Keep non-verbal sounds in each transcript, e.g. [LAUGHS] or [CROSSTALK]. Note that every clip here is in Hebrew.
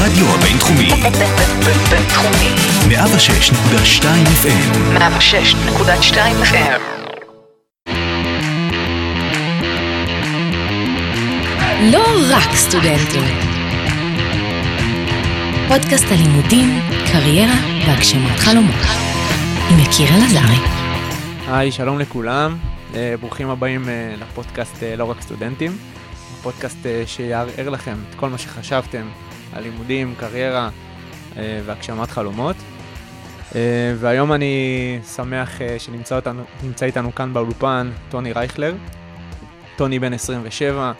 הרדיו הבינתחומי, בינתחומי. 106.2 FM, 106.2 FM. לא רק סטודנטים. פודקאסט הלימודים, קריירה והגשמת חלומות. עם יקיר אלעזרי. היי, שלום לכולם, אה, ברוכים הבאים אה, לפודקאסט אה, לא רק סטודנטים, הפודקאסט אה, שיערער לכם את כל מה שחשבתם על לימודים, קריירה אה, והגשמת חלומות. אה, והיום אני שמח אה, שנמצא אותנו, איתנו כאן באולפן טוני רייכלר. טוני בן 27,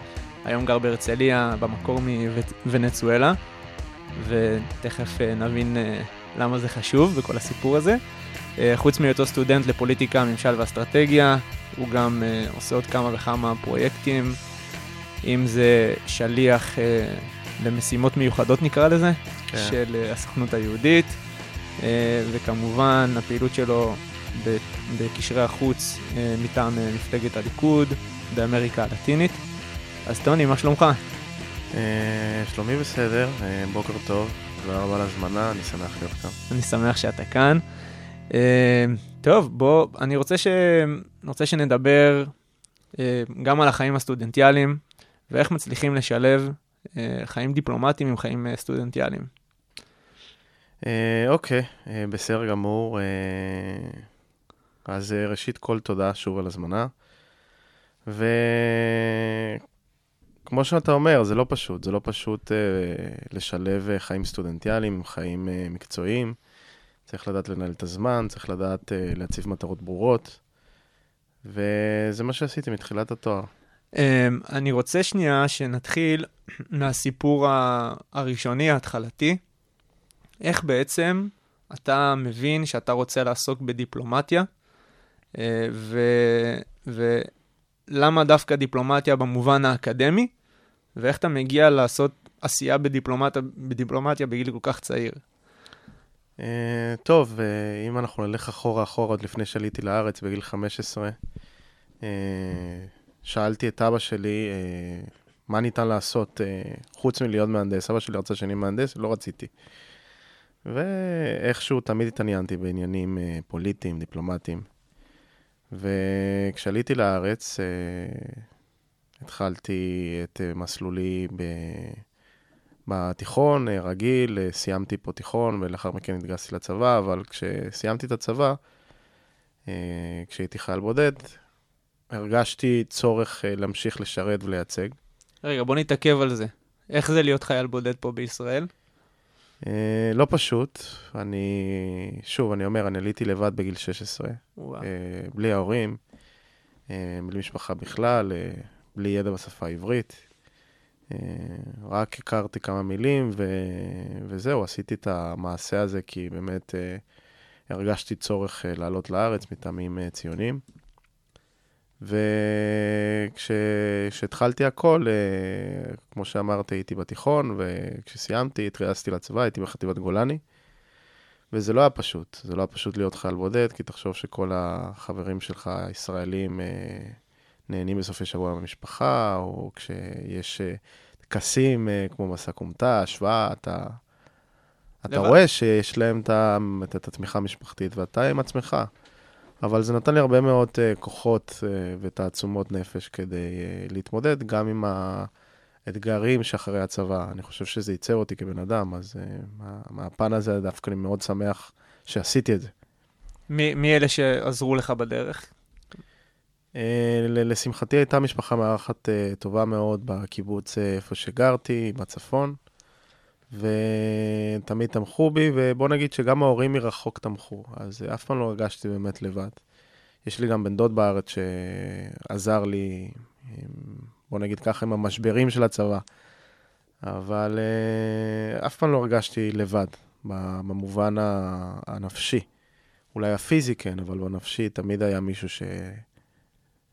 היום גר בהרצליה, במקור מוונצואלה, ותכף נבין למה זה חשוב בכל הסיפור הזה. חוץ מהיותו סטודנט לפוליטיקה, ממשל ואסטרטגיה, הוא גם עושה עוד כמה וכמה פרויקטים, אם זה שליח למשימות מיוחדות נקרא לזה, כן. של אה, הסוכנות היהודית, אה, וכמובן הפעילות שלו בקשרי החוץ אה, מטעם מפלגת הליכוד באמריקה הלטינית. אז טוני, מה שלומך? שלומי בסדר, בוקר טוב, תודה רבה על ההזמנה, אני שמח להיות כאן. אני שמח שאתה כאן. טוב, בוא, אני רוצה, ש... רוצה שנדבר גם על החיים הסטודנטיאליים ואיך מצליחים לשלב חיים דיפלומטיים עם חיים אה, סטודנטיאליים. אה, אוקיי, אה, בסדר גמור. אה, אז אה, ראשית כל תודה שוב על הזמנה. וכמו שאתה אומר, זה לא פשוט, זה לא פשוט אה, לשלב אה, חיים סטודנטיאליים עם חיים אה, מקצועיים. צריך לדעת לנהל את הזמן, צריך לדעת אה, להציב מטרות ברורות. וזה מה שעשיתי מתחילת התואר. אה, אני רוצה שנייה שנתחיל מהסיפור הראשוני, ההתחלתי. איך בעצם אתה מבין שאתה רוצה לעסוק בדיפלומטיה, אה, ו- ולמה דווקא דיפלומטיה במובן האקדמי, ואיך אתה מגיע לעשות עשייה בדיפלומטיה, בדיפלומטיה בגיל כל כך צעיר. Uh, טוב, uh, אם אנחנו נלך אחורה אחורה, עוד לפני שעליתי לארץ בגיל 15, uh, שאלתי את אבא שלי uh, מה ניתן לעשות uh, חוץ מלהיות מהנדס. אבא שלי רצה שאני מהנדס, לא רציתי. ואיכשהו תמיד התעניינתי בעניינים uh, פוליטיים, דיפלומטיים. וכשעליתי לארץ, uh, התחלתי את uh, מסלולי ב... בתיכון, אה, רגיל, אה, סיימתי פה תיכון ולאחר מכן התגייסתי לצבא, אבל כשסיימתי את הצבא, אה, כשהייתי חייל בודד, הרגשתי צורך אה, להמשיך לשרת ולייצג. רגע, בוא נתעכב על זה. איך זה להיות חייל בודד פה בישראל? אה, לא פשוט, אני, שוב, אני אומר, אני עליתי לבד בגיל 16, וואו. אה, בלי ההורים, אה, בלי משפחה בכלל, אה, בלי ידע בשפה העברית. אה, רק הכרתי כמה מילים, ו... וזהו, עשיתי את המעשה הזה כי באמת אה, הרגשתי צורך אה, לעלות לארץ מטעמים אה, ציוניים. וכשהתחלתי הכל, אה, כמו שאמרתי, הייתי בתיכון, וכשסיימתי, התגייסתי לצבא, הייתי בחטיבת גולני. וזה לא היה פשוט, זה לא היה פשוט להיות חייל בודד, כי תחשוב שכל החברים שלך, הישראלים, אה, נהנים בסופי שבוע במשפחה, או כשיש אה, טקסים כמו מסע כומתה, השוואה, אתה, אתה. רואה שיש להם את, את התמיכה המשפחתית, ואתה עם עצמך. אבל זה נתן לי הרבה מאוד אה, כוחות אה, ותעצומות נפש כדי אה, להתמודד גם עם האתגרים שאחרי הצבא. אני חושב שזה ייצר אותי כבן אדם, אז מה- מהפן הזה דווקא אני מאוד שמח שעשיתי את זה. מי, מי אלה שעזרו לך בדרך? ל- לשמחתי הייתה משפחה מארחת אה, טובה מאוד בקיבוץ אה, איפה שגרתי, בצפון, ותמיד תמכו בי, ובוא נגיד שגם ההורים מרחוק תמכו, אז אף פעם לא הרגשתי באמת לבד. יש לי גם בן דוד בארץ שעזר לי, בוא נגיד ככה, עם המשברים של הצבא, אבל אה, אף פעם לא הרגשתי לבד, במובן הנפשי. אולי הפיזי כן, אבל בנפשי תמיד היה מישהו ש...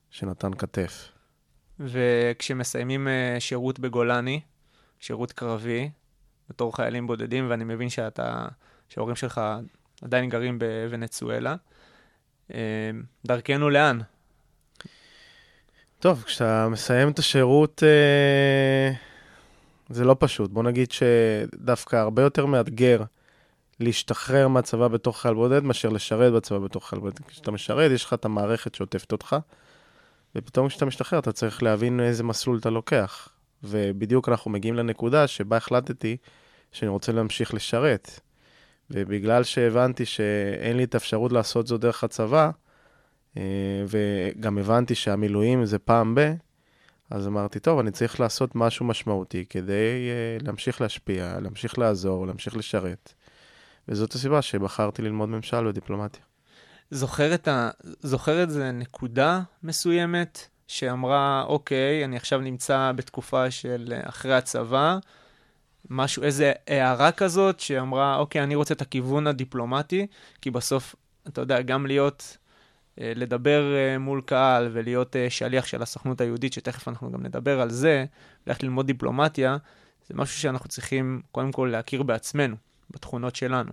שנתן כתף. וכשמסיימים אה, שירות בגולני, שירות קרבי, בתור חיילים בודדים, ואני מבין שאתה, שההורים שלך עדיין גרים בוונצואלה, אה, דרכנו לאן? טוב, כשאתה מסיים את השירות, אה, זה לא פשוט. בוא נגיד שדווקא הרבה יותר מאתגר להשתחרר מהצבא בתור חייל בודד, מאשר לשרת בצבא בתור חייל בודד. כשאתה משרת, יש לך את המערכת שעוטפת אותך, ופתאום כשאתה משתחרר, אתה צריך להבין איזה מסלול אתה לוקח. ובדיוק אנחנו מגיעים לנקודה שבה החלטתי שאני רוצה להמשיך לשרת. ובגלל שהבנתי שאין לי את האפשרות לעשות זאת דרך הצבא, אה, וגם הבנתי שהמילואים זה פעם ב... אז אמרתי, טוב, אני צריך לעשות משהו משמעותי כדי uh, להמשיך להשפיע, להמשיך לעזור, להמשיך לשרת. וזאת הסיבה שבחרתי ללמוד ממשל ודיפלומטיה. זוכר את, ה... זוכר את זה נקודה מסוימת שאמרה, אוקיי, אני עכשיו נמצא בתקופה של אה, אחרי הצבא, משהו, איזה הערה כזאת שאמרה, אוקיי, אני רוצה את הכיוון הדיפלומטי, כי בסוף, אתה יודע, גם להיות, אה, לדבר אה, מול קהל ולהיות שליח של הסוכנות היהודית, שתכף אנחנו גם נדבר על זה, ללכת ללמוד דיפלומטיה, זה משהו שאנחנו צריכים קודם כל להכיר בעצמנו, בתכונות שלנו.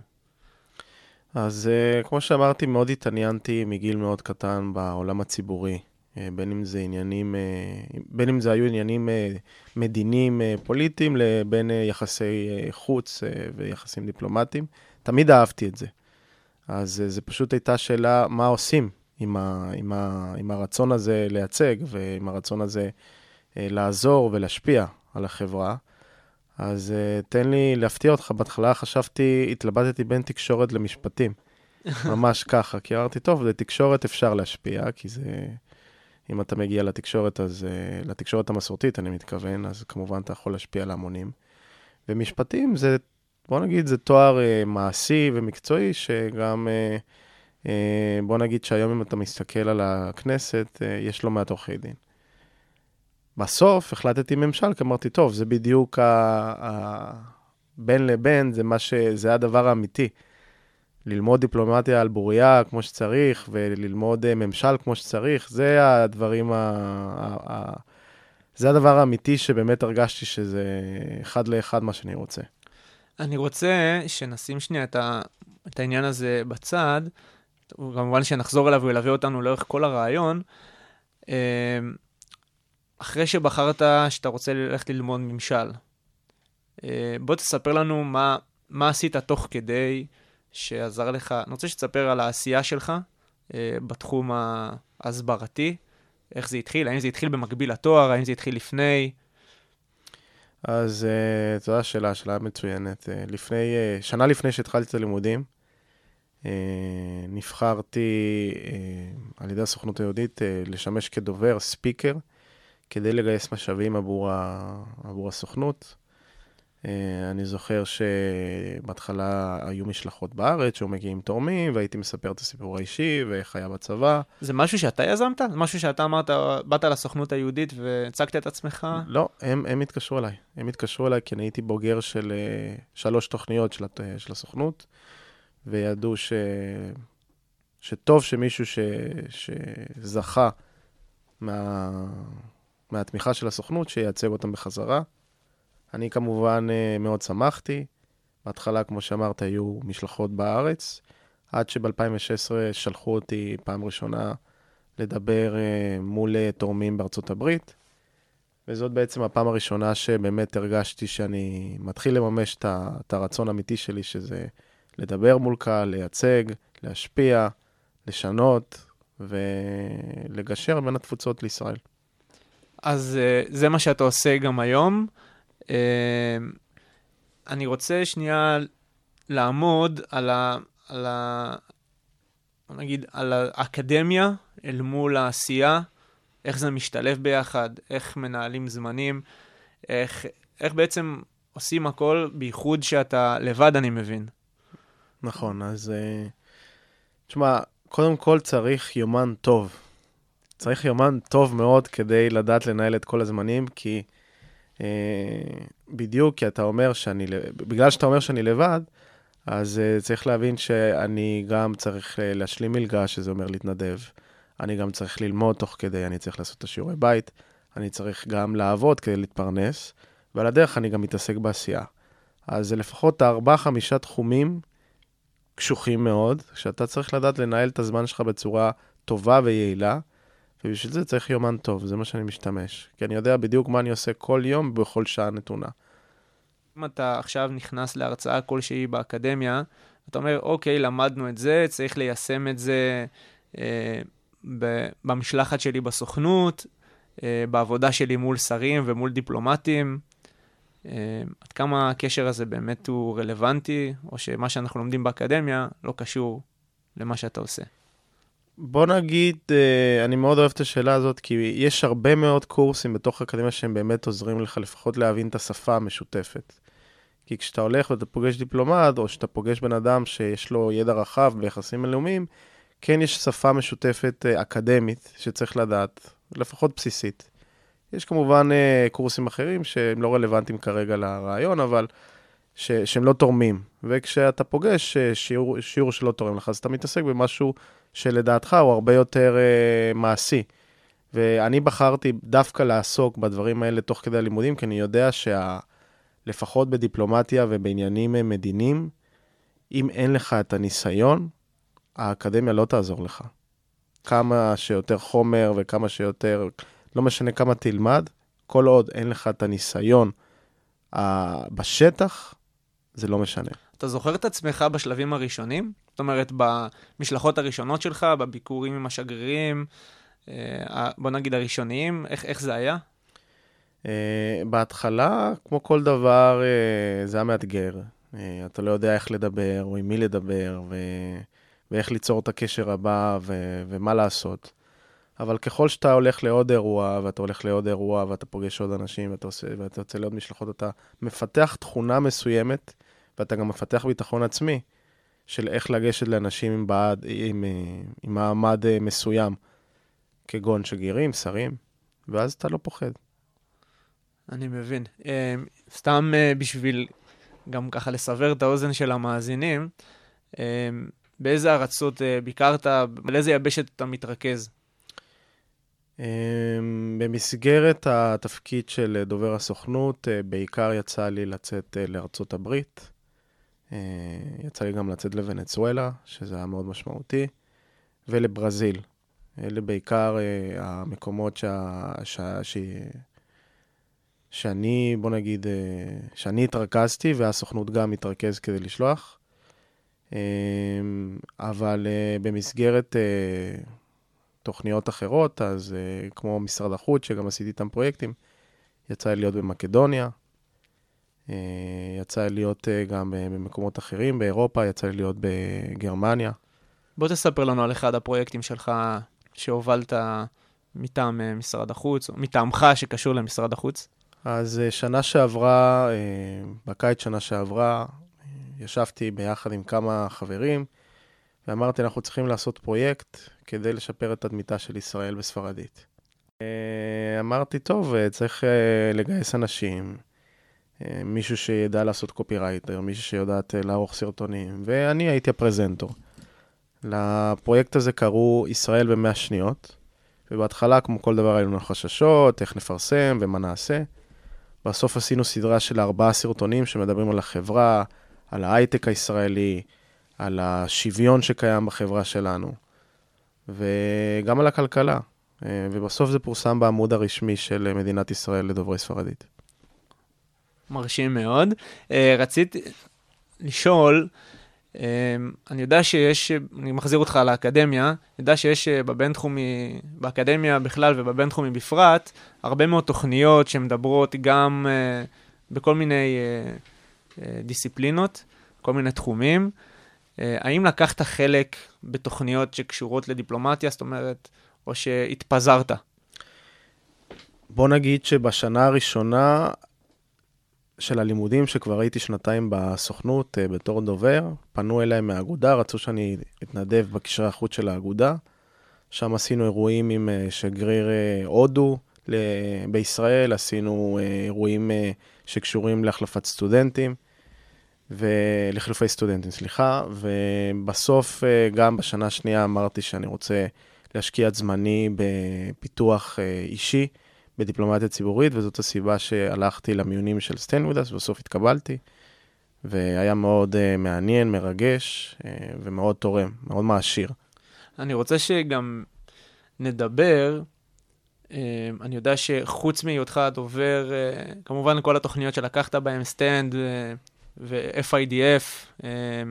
אז כמו שאמרתי, מאוד התעניינתי מגיל מאוד קטן בעולם הציבורי. אה, בין אם זה עניינים, אה, בין אם זה היו עניינים אה, מדיניים פוליטיים לבין יחסי חוץ ויחסים דיפלומטיים. תמיד אהבתי את זה. אז זה פשוט הייתה שאלה מה עושים עם, ה, עם, ה, עם הרצון הזה לייצג ועם הרצון הזה לעזור ולהשפיע על החברה. אז תן לי להפתיע אותך, בהתחלה חשבתי, התלבטתי בין תקשורת למשפטים. [LAUGHS] ממש ככה, כי אמרתי, טוב, לתקשורת אפשר להשפיע, כי זה... אם אתה מגיע לתקשורת, אז uh, לתקשורת המסורתית, אני מתכוון, אז כמובן אתה יכול להשפיע על המונים. ומשפטים זה, בוא נגיד, זה תואר uh, מעשי ומקצועי, שגם, uh, uh, בוא נגיד שהיום אם אתה מסתכל על הכנסת, uh, יש לא מעט עורכי דין. בסוף החלטתי ממשל, כי אמרתי, טוב, זה בדיוק ה... ה... בין לבין, זה, ש... זה הדבר האמיתי. ללמוד דיפלומטיה על בוריה כמו שצריך, וללמוד אה, ממשל כמו שצריך, זה הדברים ה... ה... זה הדבר האמיתי שבאמת הרגשתי שזה אחד לאחד מה שאני רוצה. אני רוצה שנשים שנייה את, ה... את העניין הזה בצד, כמובן שנחזור אליו וילווה אותנו לאורך כל הרעיון. אה, אחרי שבחרת שאתה רוצה ללכת ללמוד ממשל, אה, בוא תספר לנו מה, מה עשית תוך כדי, שעזר לך, אני רוצה שתספר על העשייה שלך אה, בתחום ההסברתי, איך זה התחיל, האם זה התחיל במקביל לתואר, האם זה התחיל לפני? אז uh, זו השאלה, שאלה מצוינת. Uh, לפני, uh, שנה לפני שהתחלתי את הלימודים, uh, נבחרתי uh, על ידי הסוכנות היהודית uh, לשמש כדובר, ספיקר, כדי לגייס משאבים עבור, ה, עבור הסוכנות. אה, אני זוכר שבהתחלה היו משלחות בארץ שהיו מגיעים תורמים, והייתי מספר את הסיפור האישי ואיך היה בצבא. זה משהו שאתה יזמת? זה משהו שאתה אמרת, באת לסוכנות היהודית והצגת את עצמך? לא, הם, הם התקשרו אליי. הם התקשרו אליי כי אני הייתי בוגר של uh, שלוש תוכניות של, של הסוכנות, וידעו ש... שטוב שמישהו ש... שזכה מה... מהתמיכה של הסוכנות, שייצג אותם בחזרה. אני כמובן אה, מאוד שמחתי. בהתחלה, כמו שאמרת, היו משלחות בארץ, עד שב-2016 שלחו אותי פעם ראשונה לדבר אה, מול אה, תורמים בארצות הברית. וזאת בעצם הפעם הראשונה שבאמת הרגשתי שאני מתחיל לממש את הרצון האמיתי שלי, שזה לדבר מול קהל, לייצג, להשפיע, לשנות ולגשר בין התפוצות לישראל. אז זה מה שאתה עושה גם היום. אמ, אני רוצה שנייה לעמוד על ה... על ה... נגיד, על האקדמיה אל מול העשייה, איך זה משתלב ביחד, איך מנהלים זמנים, איך, איך בעצם עושים הכל, בייחוד שאתה לבד, אני מבין. נכון, אז uh, תשמע, קודם כל צריך יומן טוב. צריך יומן טוב מאוד כדי לדעת לנהל את כל הזמנים, כי אה, בדיוק, כי אתה אומר שאני, בגלל שאתה אומר שאני לבד, אז uh, צריך להבין שאני גם צריך uh, להשלים מלגה, שזה אומר להתנדב. אני גם צריך ללמוד תוך כדי, אני צריך לעשות את השיעורי בית, אני צריך גם לעבוד כדי להתפרנס, ועל הדרך אני גם מתעסק בעשייה. אז זה לפחות ארבעה-חמישה תחומים קשוחים מאוד, שאתה צריך לדעת לנהל את הזמן שלך בצורה טובה ויעילה, ובשביל זה צריך יומן טוב, זה מה שאני משתמש. כי אני יודע בדיוק מה אני עושה כל יום בכל שעה נתונה. אם אתה עכשיו נכנס להרצאה כלשהי באקדמיה, אתה אומר, אוקיי, למדנו את זה, צריך ליישם את זה אה, ב- במשלחת שלי בסוכנות, אה, בעבודה שלי מול שרים ומול דיפלומטים. אה, עד כמה הקשר הזה באמת הוא רלוונטי, או שמה שאנחנו לומדים באקדמיה לא קשור למה שאתה עושה. בוא נגיד, אה, אני מאוד אוהב את השאלה הזאת, כי יש הרבה מאוד קורסים בתוך האקדמיה שהם באמת עוזרים לך לפחות להבין את השפה המשותפת. כי כשאתה הולך ואתה פוגש דיפלומט, או שאתה פוגש בן אדם שיש לו ידע רחב ביחסים בינלאומיים, כן יש שפה משותפת אה, אקדמית שצריך לדעת, לפחות בסיסית. יש כמובן אה, קורסים אחרים שהם לא רלוונטיים כרגע לרעיון, אבל ש, שהם לא תורמים. וכשאתה פוגש אה, שיעור, שיעור שלא תורם לך, אז אתה מתעסק במשהו שלדעתך הוא הרבה יותר אה, מעשי. ואני בחרתי דווקא לעסוק בדברים האלה תוך כדי הלימודים, כי אני יודע שלפחות בדיפלומטיה ובעניינים אה, מדיניים, אם אין לך את הניסיון, האקדמיה לא תעזור לך. כמה שיותר חומר וכמה שיותר, לא משנה כמה תלמד, כל עוד אין לך את הניסיון uh, בשטח, זה לא משנה. אתה זוכר את עצמך בשלבים הראשונים? זאת אומרת, במשלחות הראשונות שלך, בביקורים עם השגרירים, אה, בוא נגיד הראשוניים, איך, איך זה היה? Uh, בהתחלה, כמו כל דבר, uh, זה היה מאתגר. Uh, אתה לא יודע איך לדבר, או עם מי לדבר, ו... ואיך ליצור את הקשר הבא, ו... ומה לעשות. אבל ככל שאתה הולך לעוד אירוע, ואתה הולך לעוד אירוע, ואתה פוגש עוד אנשים, ואתה, עושה, ואתה יוצא לעוד משלחות, אתה מפתח תכונה מסוימת, ואתה גם מפתח ביטחון עצמי, של איך לגשת לאנשים עם, בעד, עם, עם מעמד מסוים, כגון שגרירים, שרים, ואז אתה לא פוחד. אני מבין. סתם בשביל גם ככה לסבר את האוזן של המאזינים, באיזה ארצות ביקרת, על איזה יבשת אתה מתרכז? במסגרת התפקיד של דובר הסוכנות, בעיקר יצא לי לצאת לארצות הברית. יצא לי גם לצאת לוונצואלה, שזה היה מאוד משמעותי, ולברזיל. אלה בעיקר המקומות שה... שה... ש... שאני, בוא נגיד, שאני התרכזתי, והסוכנות גם התרכז כדי לשלוח. אבל במסגרת תוכניות אחרות, אז כמו משרד החוץ, שגם עשיתי איתם פרויקטים, יצא לי להיות במקדוניה, יצא לי להיות uh, גם uh, במקומות אחרים, באירופה, יצא לי להיות בגרמניה. בוא תספר לנו על אחד הפרויקטים שלך שהובלת מטעם משרד החוץ, או מטעמך שקשור למשרד החוץ. אז שנה שעברה, בקיץ שנה שעברה, ישבתי ביחד עם כמה חברים, ואמרתי, אנחנו צריכים לעשות פרויקט כדי לשפר את תדמיתה של ישראל בספרדית. אה, אמרתי, טוב, אה, צריך אה, לגייס אנשים, מישהו שידע לעשות קופירייטר, מישהו שיודעת לערוך סרטונים, ואני הייתי הפרזנטור. לפרויקט הזה קראו ישראל במאה שניות, ובהתחלה, כמו כל דבר, היו לנו חששות, איך נפרסם ומה נעשה. בסוף עשינו סדרה של ארבעה סרטונים שמדברים על החברה, על ההייטק הישראלי, על השוויון שקיים בחברה שלנו, וגם על הכלכלה. אה, ובסוף זה פורסם בעמוד הרשמי של מדינת ישראל לדוברי ספרדית. מרשים מאוד. אה, רציתי לשאול, אה, אני יודע שיש, אני מחזיר אותך לאקדמיה, אני יודע שיש בבינתחומי, באקדמיה בכלל ובבינתחומי בפרט, הרבה מאוד תוכניות שמדברות גם בכל מיני דיסציפלינות, כל מיני תחומים. אה, האם לקחת חלק בתוכניות שקשורות לדיפלומטיה, זאת אומרת, או שהתפזרת? בוא נגיד שבשנה הראשונה של הלימודים, שכבר הייתי שנתיים בסוכנות uh, בתור דובר, פנו אליי מהאגודה, רצו שאני אתנדב בקשרי החוץ של האגודה. שם עשינו אירועים עם uh, שגריר uh, הודו בישראל, עשינו אירועים שקשורים להחלפת סטודנטים. ולחילופי סטודנטים, סליחה, ובסוף, אה, גם בשנה השנייה אמרתי שאני רוצה להשקיע את זמני בפיתוח אה, אישי בדיפלומטיה ציבורית, וזאת הסיבה שהלכתי למיונים של StandWithUs, ובסוף התקבלתי, והיה מאוד אה, מעניין, מרגש אה, ומאוד תורם, מאוד מעשיר. אני רוצה שגם נדבר אה, אני יודע שחוץ מהיותך הדובר, אה, כמובן כל התוכניות שלקחת בהן StandWithUs ו-FIDF, אה,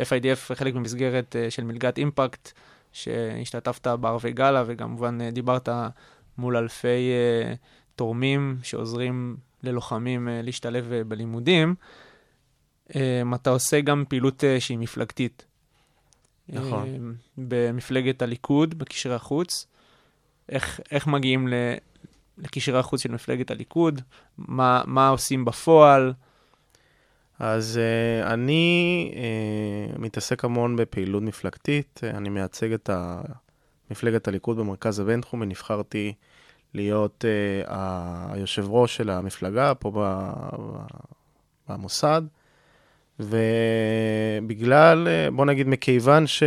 FIDF חלק במסגרת אה, של מלגת אימפקט, שהשתתפת בערבי גאלה וכמובן אה, דיברת מול אלפי אה, תורמים שעוזרים ללוחמים אה, להשתלב אה, בלימודים. אתה עושה גם פעילות שהיא מפלגתית. נכון. במפלגת הליכוד, בקשרי החוץ. איך, איך מגיעים ל, לקשרי החוץ של מפלגת הליכוד? מה, מה עושים בפועל? אז uh, אני uh, מתעסק המון בפעילות מפלגתית, אני מייצג את ה- מפלגת הליכוד במרכז הבינתחומי, נבחרתי להיות uh, היושב ראש של המפלגה פה ב- במוסד, ובגלל, uh, בוא נגיד, מכיוון ש-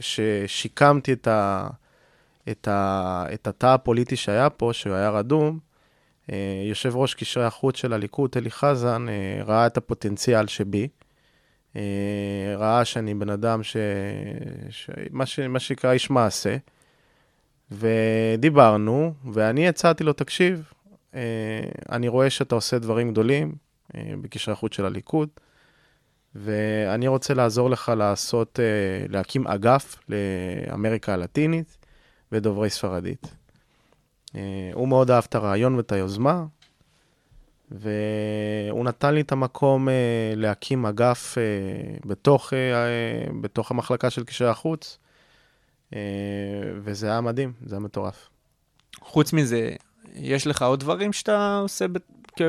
ששיקמתי את, ה- את, ה- את התא הפוליטי שהיה פה, שהוא היה רדום, אה, יושב ראש קשרי החוץ של הליכוד, אלי חזן, אה, ראה את הפוטנציאל שבי. אה, ראה שאני בן אדם ש... ש... מה, ש... מה שנקרא איש מעשה. ודיברנו, ואני הצעתי לו, תקשיב, אה, אני רואה שאתה עושה דברים גדולים אה, בקשרי החוץ של הליכוד, ואני רוצה לעזור לך לעשות, אה, להקים אגף לאמריקה הלטינית ודוברי ספרדית. הוא מאוד אהב את הרעיון ואת היוזמה, והוא נתן לי את המקום להקים אגף בתוך, בתוך המחלקה של קשרי החוץ, וזה היה מדהים, זה היה מטורף. חוץ מזה, יש לך עוד דברים שאתה עושה ב... כ...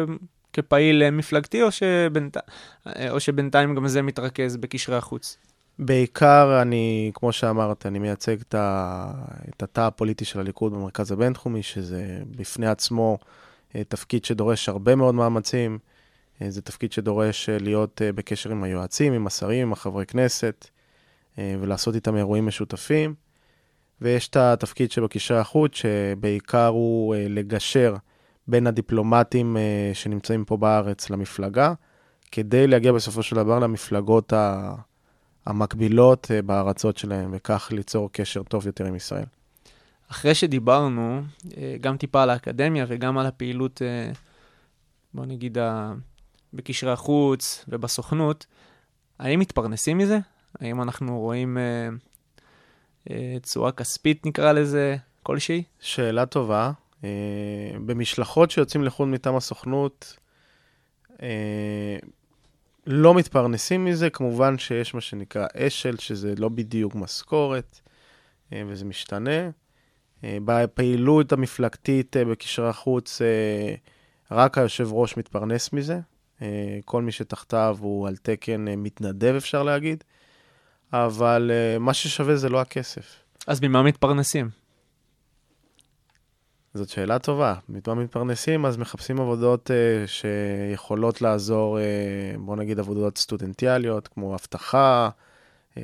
כפעיל אה, מפלגתי, או, שבינתי... אה, או שבינתיים גם זה מתרכז בקשרי החוץ? בעיקר אני, כמו שאמרת, אני מייצג את, ה... את התא הפוליטי של הליכוד במרכז הבינתחומי, שזה בפני עצמו אה, תפקיד שדורש הרבה מאוד מאמצים. אה, זה תפקיד שדורש אה, להיות אה, בקשר עם היועצים, עם השרים, עם החברי כנסת, אה, ולעשות איתם אירועים משותפים. ויש את התפקיד שבקשרי החוץ, שבעיקר הוא אה, לגשר בין הדיפלומטים אה, שנמצאים פה בארץ למפלגה, כדי להגיע בסופו של דבר למפלגות. המקבילות אה, בארצות שלהם, וכך ליצור קשר טוב יותר עם ישראל. אחרי שדיברנו, גם טיפה על האקדמיה וגם על הפעילות, בוא נגיד, בקשרי החוץ ובסוכנות, האם מתפרנסים מזה? האם אנחנו רואים תשואה כספית, נקרא לזה, כלשהי? שאלה טובה. אה, במשלחות שיוצאים לחו"ל מטעם הסוכנות, אה, לא מתפרנסים מזה, כמובן שיש מה שנקרא אשל, שזה לא בדיוק משכורת, אה, וזה משתנה. אה, בפעילות המפלגתית אה, בקשרי החוץ, אה, רק היושב ראש מתפרנס מזה. אה, כל מי שתחתיו הוא על תקן אה, מתנדב, אפשר להגיד. אבל אה, מה ששווה זה לא הכסף. אז ממה מתפרנסים? זאת שאלה טובה. ממה מתפרנסים? אז מחפשים עבודות uh, שיכולות לעזור, uh, בוא נגיד עבודות סטודנטיאליות, כמו אבטחה. Uh,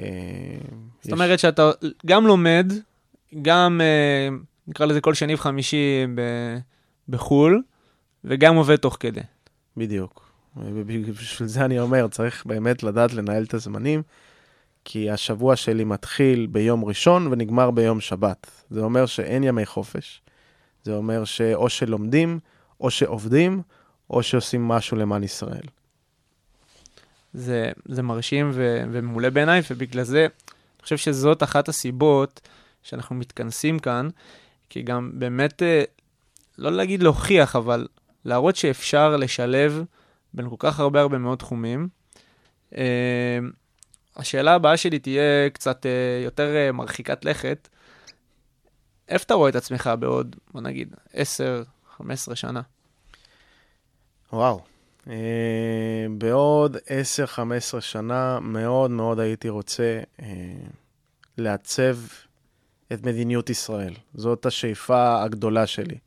זאת אומרת שאתה גם לומד, גם, אה, נקרא לזה כל שני וחמישי ב- בחו"ל, וגם עובד תוך כדי. בדיוק. ובשביל זה אני אומר, צריך באמת לדעת לנהל את הזמנים, כי השבוע שלי מתחיל ביום ראשון ונגמר ביום שבת. זה אומר שאין ימי חופש. זה אומר שאו שלומדים, או שעובדים, או שעושים משהו למען ישראל. זה, זה מרשים ו- ומעולה בעיניי, ובגלל זה אני חושב שזאת אחת הסיבות שאנחנו מתכנסים כאן, כי גם באמת, אה, לא להגיד להוכיח, אבל להראות שאפשר לשלב בין כל כך הרבה הרבה מאוד תחומים. השאלה הבאה שלי תהיה קצת אה, יותר אה, מרחיקת לכת. איפה אתה רואה את עצמך בעוד, בוא נגיד, 10-15 שנה? וואו. אה, בעוד 10-15 שנה מאוד מאוד הייתי רוצה אה, לעצב את מדיניות ישראל. זאת השאיפה הגדולה שלי.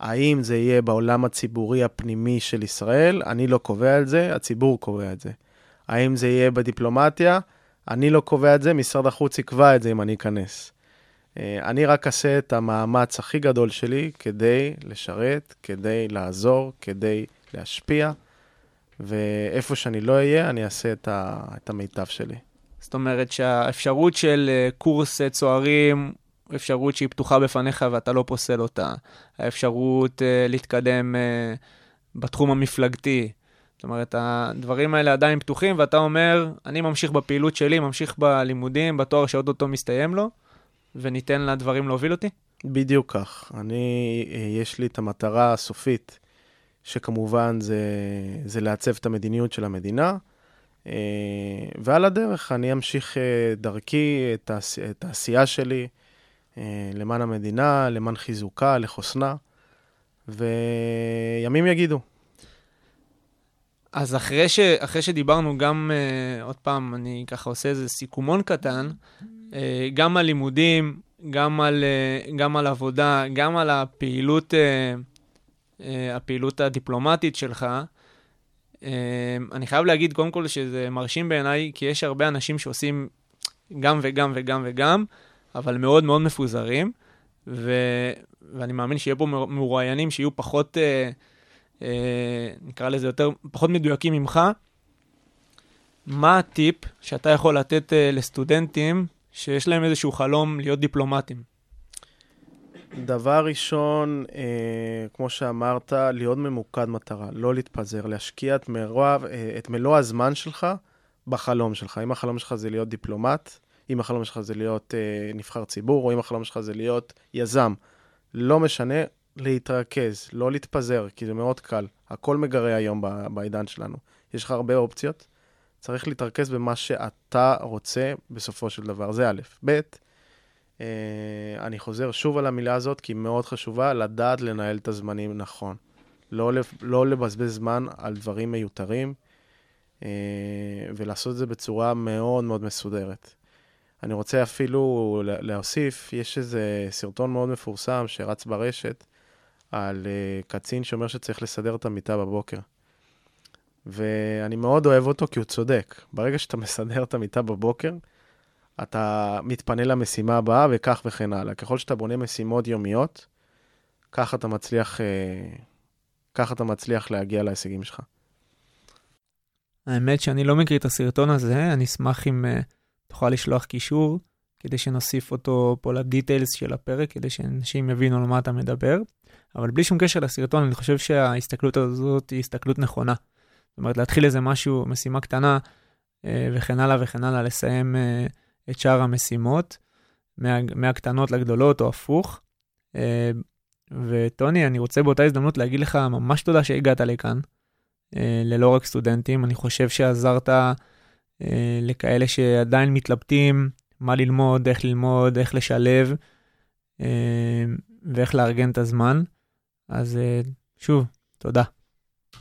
האם זה יהיה בעולם הציבורי הפנימי של ישראל? אני לא קובע את זה, הציבור קובע את זה. האם זה יהיה בדיפלומטיה? אני לא קובע את זה, משרד החוץ יקבע את זה אם אני אכנס. אה, אני רק אעשה את המאמץ הכי גדול שלי כדי לשרת, כדי לעזור, כדי להשפיע, ואיפה שאני לא אהיה, אני אעשה את, ה, את המיטב שלי. זאת אומרת שהאפשרות של אה, קורס אה, צוערים אפשרות שהיא פתוחה בפניך ואתה לא פוסל אותה, האפשרות להתקדם בתחום המפלגתי. זאת אומרת, הדברים האלה עדיין פתוחים, ואתה אומר, אני ממשיך בפעילות שלי, ממשיך בלימודים, בתואר שאו-טו-טו מסתיים לו, וניתן לדברים להוביל אותי? בדיוק כך. אני, אה, יש לי את המטרה הסופית, שכמובן זה, זה לעצב את המדיניות של המדינה, אה, ועל הדרך אני אמשיך אה, דרכי, את העשייה שלי, למען המדינה, למען חיזוקה, לחוסנה, וימים יגידו. אז אחרי, ש, אחרי שדיברנו גם, uh, עוד פעם, אני ככה עושה איזה סיכומון קטן, uh, גם על לימודים, גם על, uh, גם על עבודה, גם על הפעילות, uh, uh, הפעילות הדיפלומטית שלך, uh, אני חייב להגיד קודם כל שזה מרשים בעיניי, כי יש הרבה אנשים שעושים גם וגם וגם וגם, אבל מאוד מאוד מפוזרים, ו, ואני מאמין שיהיה פה מרואיינים שיהיו פחות... Uh, נקרא לזה יותר, פחות מדויקים ממך, מה הטיפ שאתה יכול לתת אה, לסטודנטים שיש להם איזשהו חלום להיות דיפלומטים? דבר ראשון, אה, כמו שאמרת, להיות ממוקד מטרה, לא להתפזר, להשקיע את, מרוע, אה, את מלוא הזמן שלך בחלום שלך. אם החלום שלך זה להיות דיפלומט, אם החלום שלך זה להיות אה, נבחר ציבור, או אם החלום שלך זה להיות יזם, לא משנה, להתרכז, לא להתפזר, כי זה מאוד קל. הכל מגרה היום בעידן שלנו. יש לך הרבה אופציות, צריך להתרכז במה שאתה רוצה בסופו של דבר. זה א'. ב', אה, אני חוזר שוב על המילה הזאת, כי היא מאוד חשובה, לדעת לנהל את הזמנים נכון. לא, לא לבזבז זמן על דברים מיותרים, אה, ולעשות את זה בצורה מאוד מאוד מסודרת. אני רוצה אפילו להוסיף, יש איזה סרטון מאוד מפורסם שרץ ברשת, על uh, קצין שאומר שצריך לסדר את המיטה בבוקר. ואני מאוד אוהב אותו כי הוא צודק. ברגע שאתה [LAUGHS] מסדר את המיטה בבוקר, אתה מתפנה למשימה הבאה וכך וכן הלאה. ככל שאתה בונה משימות יומיות, ככה אתה מצליח, uh, ככה אתה מצליח להגיע להישגים שלך. האמת שאני לא מכיר את הסרטון הזה, אני אשמח אם uh, תוכל לשלוח קישור, כדי שנוסיף אותו פה לדיטיילס של הפרק, כדי שאנשים יבינו על מה אתה מדבר. אבל בלי שום קשר לסרטון, אני חושב שההסתכלות הזאת היא הסתכלות נכונה. זאת אומרת, להתחיל איזה משהו, משימה קטנה, אה, וכן הלאה וכן הלאה, לסיים אה, את שאר המשימות, מה, מהקטנות לגדולות או הפוך. אה, וטוני, אני רוצה באותה הזדמנות להגיד לך ממש תודה שהגעת לכאן, ללא רק סטודנטים. אני חושב שעזרת לכאלה שעדיין מתלבטים מה ללמוד, איך ללמוד, איך לשלב ואיך לארגן את הזמן. אז אה, שוב, תודה.